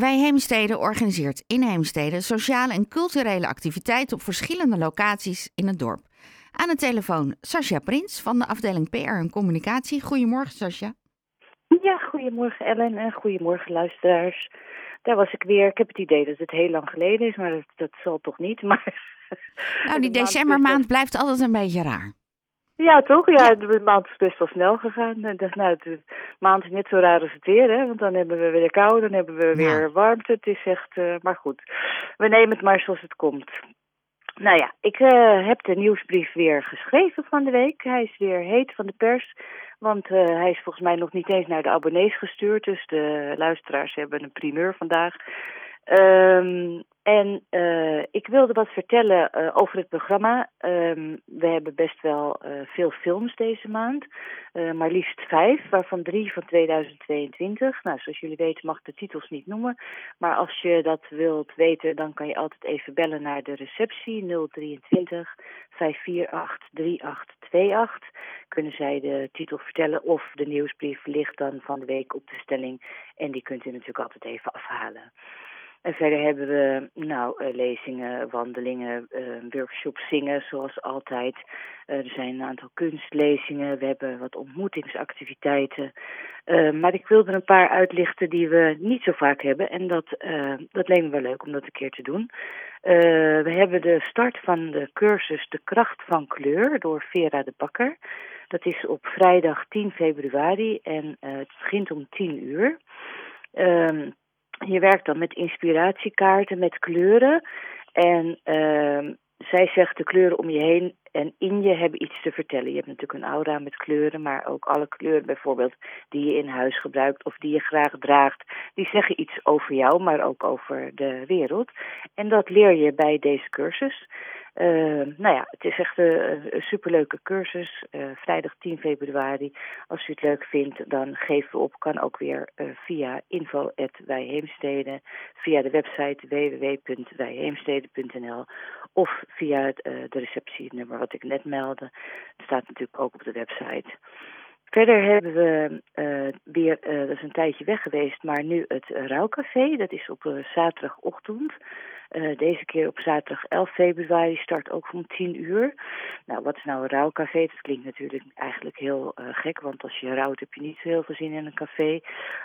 Wij Heemstede organiseert in Heemstede sociale en culturele activiteiten op verschillende locaties in het dorp. Aan de telefoon Sascha Prins van de afdeling PR en Communicatie. Goedemorgen Sascha. Ja, goedemorgen Ellen en goedemorgen luisteraars. Daar was ik weer. Ik heb het idee dat het heel lang geleden is, maar dat, dat zal toch niet. Maar nou, die decembermaand blijft altijd een beetje raar. Ja, toch? Ja, de maand is best wel snel gegaan. En dacht, nou, de maand is net zo raar als het weer, hè. Want dan hebben we weer kou, dan hebben we weer warmte. Het is echt, uh, maar goed. We nemen het maar zoals het komt. Nou ja, ik uh, heb de nieuwsbrief weer geschreven van de week. Hij is weer heet van de pers. Want uh, hij is volgens mij nog niet eens naar de abonnees gestuurd. Dus de luisteraars hebben een primeur vandaag. Um, en uh, ik wilde wat vertellen uh, over het programma. Um, we hebben best wel uh, veel films deze maand. maar liefst vijf, waarvan drie van 2022. Nou, zoals jullie weten mag ik de titels niet noemen. Maar als je dat wilt weten, dan kan je altijd even bellen naar de receptie 023 548 3828. Kunnen zij de titel vertellen of de nieuwsbrief ligt dan van de week op de stelling. En die kunt u natuurlijk altijd even afhalen. Verder hebben we nou, uh, lezingen, wandelingen, uh, workshops, zingen zoals altijd. Uh, er zijn een aantal kunstlezingen, we hebben wat ontmoetingsactiviteiten. maar ik wilde een paar uitlichten die we niet zo vaak hebben. En dat, dat leek me wel leuk om dat een keer te doen. we hebben de start van de cursus De Kracht van Kleur door Vera de Bakker. Dat is op vrijdag 10 februari en het begint om 10 uur. Ehm, je werkt dan met inspiratiekaarten, met kleuren. En uh, zij zegt de kleuren om je heen en in je hebben iets te vertellen. Je hebt natuurlijk een aura met kleuren, maar ook alle kleuren bijvoorbeeld die je in huis gebruikt of die je graag draagt. Die zeggen iets over jou, maar ook over de wereld. En dat leer je bij deze cursus. Uh, nou ja, het is echt een, superleuke cursus. Uh, vrijdag 10 februari. Als u het leuk vindt, dan geef we op. Kan ook weer uh, via info.wijheemstede, via de website www.wijheemstede.nl of via het, de receptienummer wat ik net meldde. Het staat natuurlijk ook op de website. Verder hebben we uh, weer, uh, dat is een tijdje weg geweest, maar nu het Rouwcafé. Dat is op uh, zaterdagochtend. Deze keer op zaterdag 11 februari start ook om 10 uur. Nou, wat is nou een rouwcafé? Dat klinkt natuurlijk eigenlijk heel gek, want als je rouwt heb je niet zo heel veel zin in een café.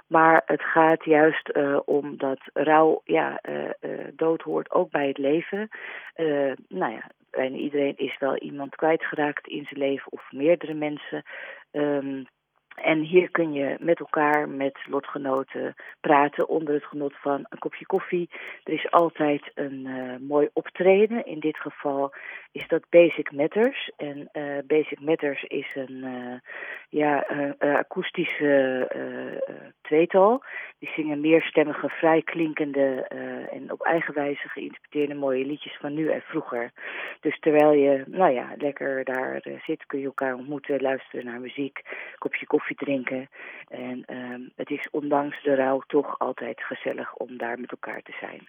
Maar het gaat juist om dat rouw, ja, dood hoort ook bij het leven. nou ja, bijna iedereen is wel iemand kwijtgeraakt in zijn leven of meerdere mensen. Um, en hier kun je met elkaar, met lotgenoten, praten onder het genot van een kopje koffie. Er is altijd een uh, mooi optreden. In dit geval is dat Basic Matters. En uh, Basic Matters is een uh, ja, akoestische tweetal. Die zingen meerstemmige, vrij klinkende en op eigen wijze geïnterpreteerde mooie liedjes van nu en vroeger. Dus terwijl je, nou ja, lekker daar zit, kun je elkaar ontmoeten, luisteren naar muziek, kopje koffie koffie drinken. En um, het is ondanks de rouw toch altijd gezellig om daar met elkaar te zijn.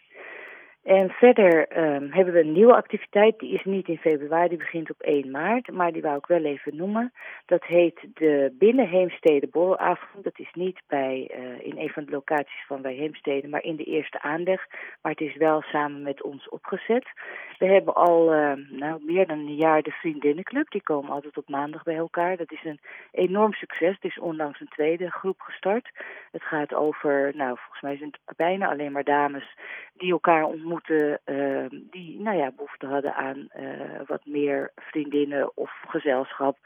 En verder um, hebben we een nieuwe activiteit, die is niet in februari, die begint op 1 maart, maar die wou ik wel even noemen. Dat heet de Binnenheemstede Borrelavond. Dat is niet bij, uh, in een van de locaties van bij Heemstede, maar in de eerste aanleg. Maar het is wel samen met ons opgezet. We hebben al uh, nou, meer dan een jaar de Vriendinnenclub, die komen altijd op maandag bij elkaar. Dat is een enorm succes, het is onlangs een tweede groep gestart. Het gaat over, nou volgens mij zijn het bijna alleen maar dames die elkaar ontmoeten uh, die nou ja, behoefte hadden aan uh, wat meer vriendinnen of gezelschap.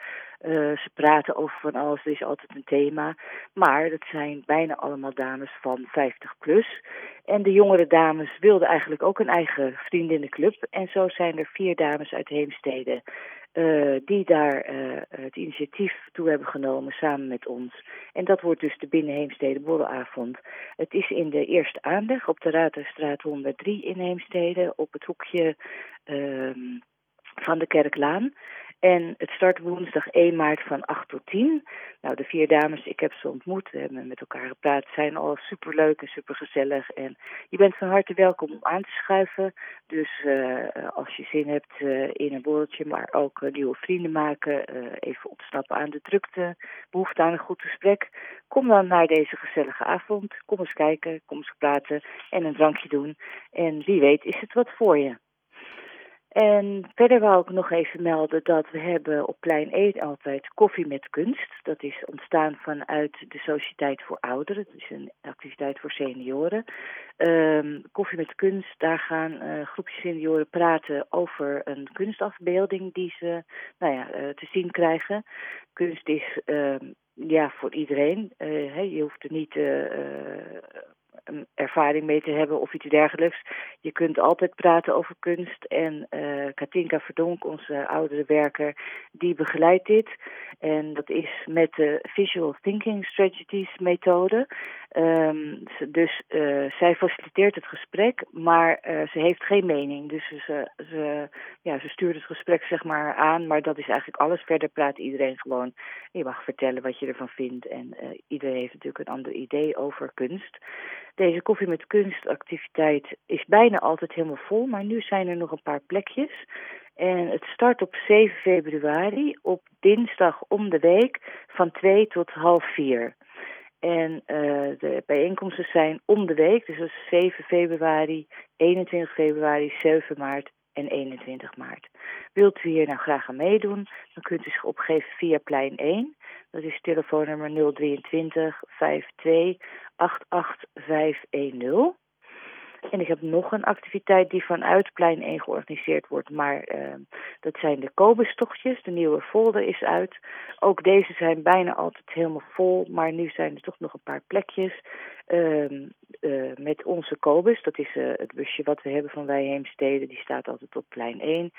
Uh, ze praten over van alles, er is altijd een thema. Maar dat zijn bijna allemaal dames van 50 plus. En de jongere dames wilden eigenlijk ook een eigen vriendinnenclub. En zo zijn er vier dames uit Heemstede uh, die daar uh, het initiatief toe hebben genomen samen met ons. En dat wordt dus de Binnenheemstede Borrelavond. Het is in de eerste aanleg op de Raterstraat 103 in Heemstede, op het hoekje uh, van de Kerklaan. En het start woensdag 1 maart van 8 tot 10. Nou, de vier dames, ik heb ze ontmoet, we hebben met elkaar gepraat, zijn al superleuk en supergezellig. En je bent van harte welkom om aan te schuiven. Dus uh, als je zin hebt uh, in een borreltje, maar ook nieuwe vrienden maken, even opstappen aan de drukte, behoefte aan een goed gesprek, kom dan naar deze gezellige avond. Kom eens kijken, kom eens praten en een drankje doen. En wie weet is het wat voor je. En verder wou ik nog even melden dat we hebben op plein 1 altijd koffie met kunst. Dat is ontstaan vanuit de Sociëteit voor Ouderen. Dat is een activiteit voor senioren. Um, koffie met kunst, daar gaan uh, groepjes senioren praten over een kunstafbeelding die ze nou ja, uh, te zien krijgen. Kunst is uh, ja, voor iedereen. Uh, je hoeft er niet ervaring mee te hebben of iets dergelijks. Je kunt altijd praten over kunst. En uh, Katinka Verdonk, onze oudere werker, die begeleidt dit. En dat is met de Visual Thinking Strategies methode. Um, dus uh, zij faciliteert het gesprek, maar uh, ze heeft geen mening. Dus ze, ze, ja, ze stuurt het gesprek zeg maar aan, maar dat is eigenlijk alles. Verder praat iedereen gewoon. Je mag vertellen wat je ervan vindt. En uh, iedereen heeft natuurlijk een ander idee over kunst. Deze koffie met kunstactiviteit is bijna altijd helemaal vol, maar nu zijn er nog een paar plekjes. En het start op 7 februari, op dinsdag om de week, van 2 tot half 4. En uh, de bijeenkomsten zijn om de week, dus dat is 7 februari, 21 februari, 7 maart en 21 maart. Wilt u hier nou graag aan meedoen, dan kunt u zich opgeven via plein 1. Dat is telefoonnummer 023 52 88510. En ik heb nog een activiteit die vanuit plein 1 georganiseerd wordt. Maar uh, dat zijn de Kobestochtjes. De nieuwe folder is uit. Ook deze zijn bijna altijd helemaal vol. Maar nu zijn er toch nog een paar plekjes. Uh, uh, met onze Kobus. Dat is uh, het busje wat we hebben van Wij Heemstede. Die staat altijd op plein 1.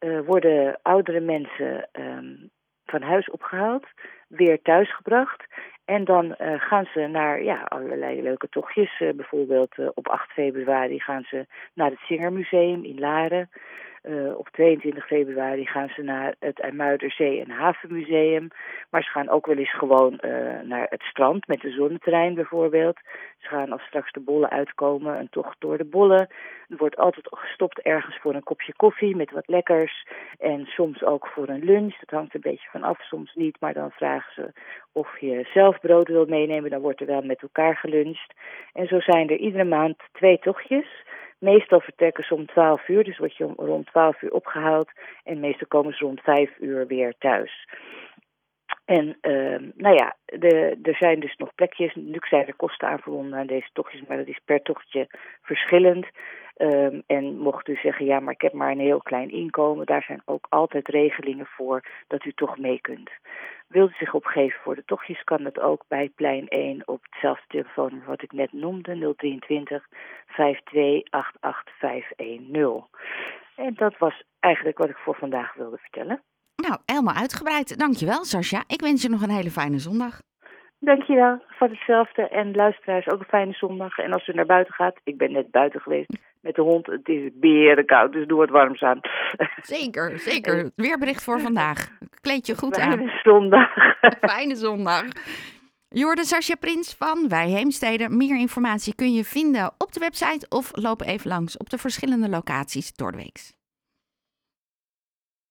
Uh, worden oudere mensen um, van huis opgehaald. Weer thuisgebracht. En dan uh, gaan ze naar ja, allerlei leuke tochtjes. Uh, bijvoorbeeld uh, op 8 februari gaan ze naar het Zingermuseum in Laren. Uh, op 22 februari gaan ze naar het IJmuiderzee- en Havenmuseum. Maar ze gaan ook wel eens gewoon uh, naar het strand met de zonneterrein bijvoorbeeld. Ze gaan als straks de bollen uitkomen, een tocht door de bollen. Er wordt altijd gestopt ergens voor een kopje koffie met wat lekkers. En soms ook voor een lunch. Dat hangt een beetje van af, soms niet. Maar dan vragen ze of je zelf brood wil meenemen. Dan wordt er wel met elkaar geluncht. En zo zijn er iedere maand twee tochtjes. Meestal vertrekken ze om 12 uur, dus word je om, rond 12 uur opgehaald. En meestal komen ze rond 5 uur weer thuis. En uh, nou ja, er zijn dus nog plekjes. Natuurlijk zijn er kosten aan verbonden aan deze tochtjes, maar dat is per tochtje verschillend. Um, en mocht u zeggen, ja, maar ik heb maar een heel klein inkomen, daar zijn ook altijd regelingen voor dat u toch mee kunt. Wilt u zich opgeven voor de tochtjes, kan dat ook bij plein 1 op hetzelfde telefoonnummer wat ik net noemde, 023 52 510. En dat was eigenlijk wat ik voor vandaag wilde vertellen. Nou, helemaal uitgebreid. Dankjewel, Sascha. Ik wens je nog een hele fijne zondag. Dankjewel, voor hetzelfde. En luisteraars ook een fijne zondag. En als u naar buiten gaat, ik ben net buiten geweest met de hond. Het is berenkoud, dus doe het warm aan. Zeker, zeker. Weerbericht voor vandaag. Kleed je goed fijne aan. Fijne zondag. Fijne zondag. Jorde Sascha Prins van Wij Heemstede. Meer informatie kun je vinden op de website of loop even langs op de verschillende locaties door de week.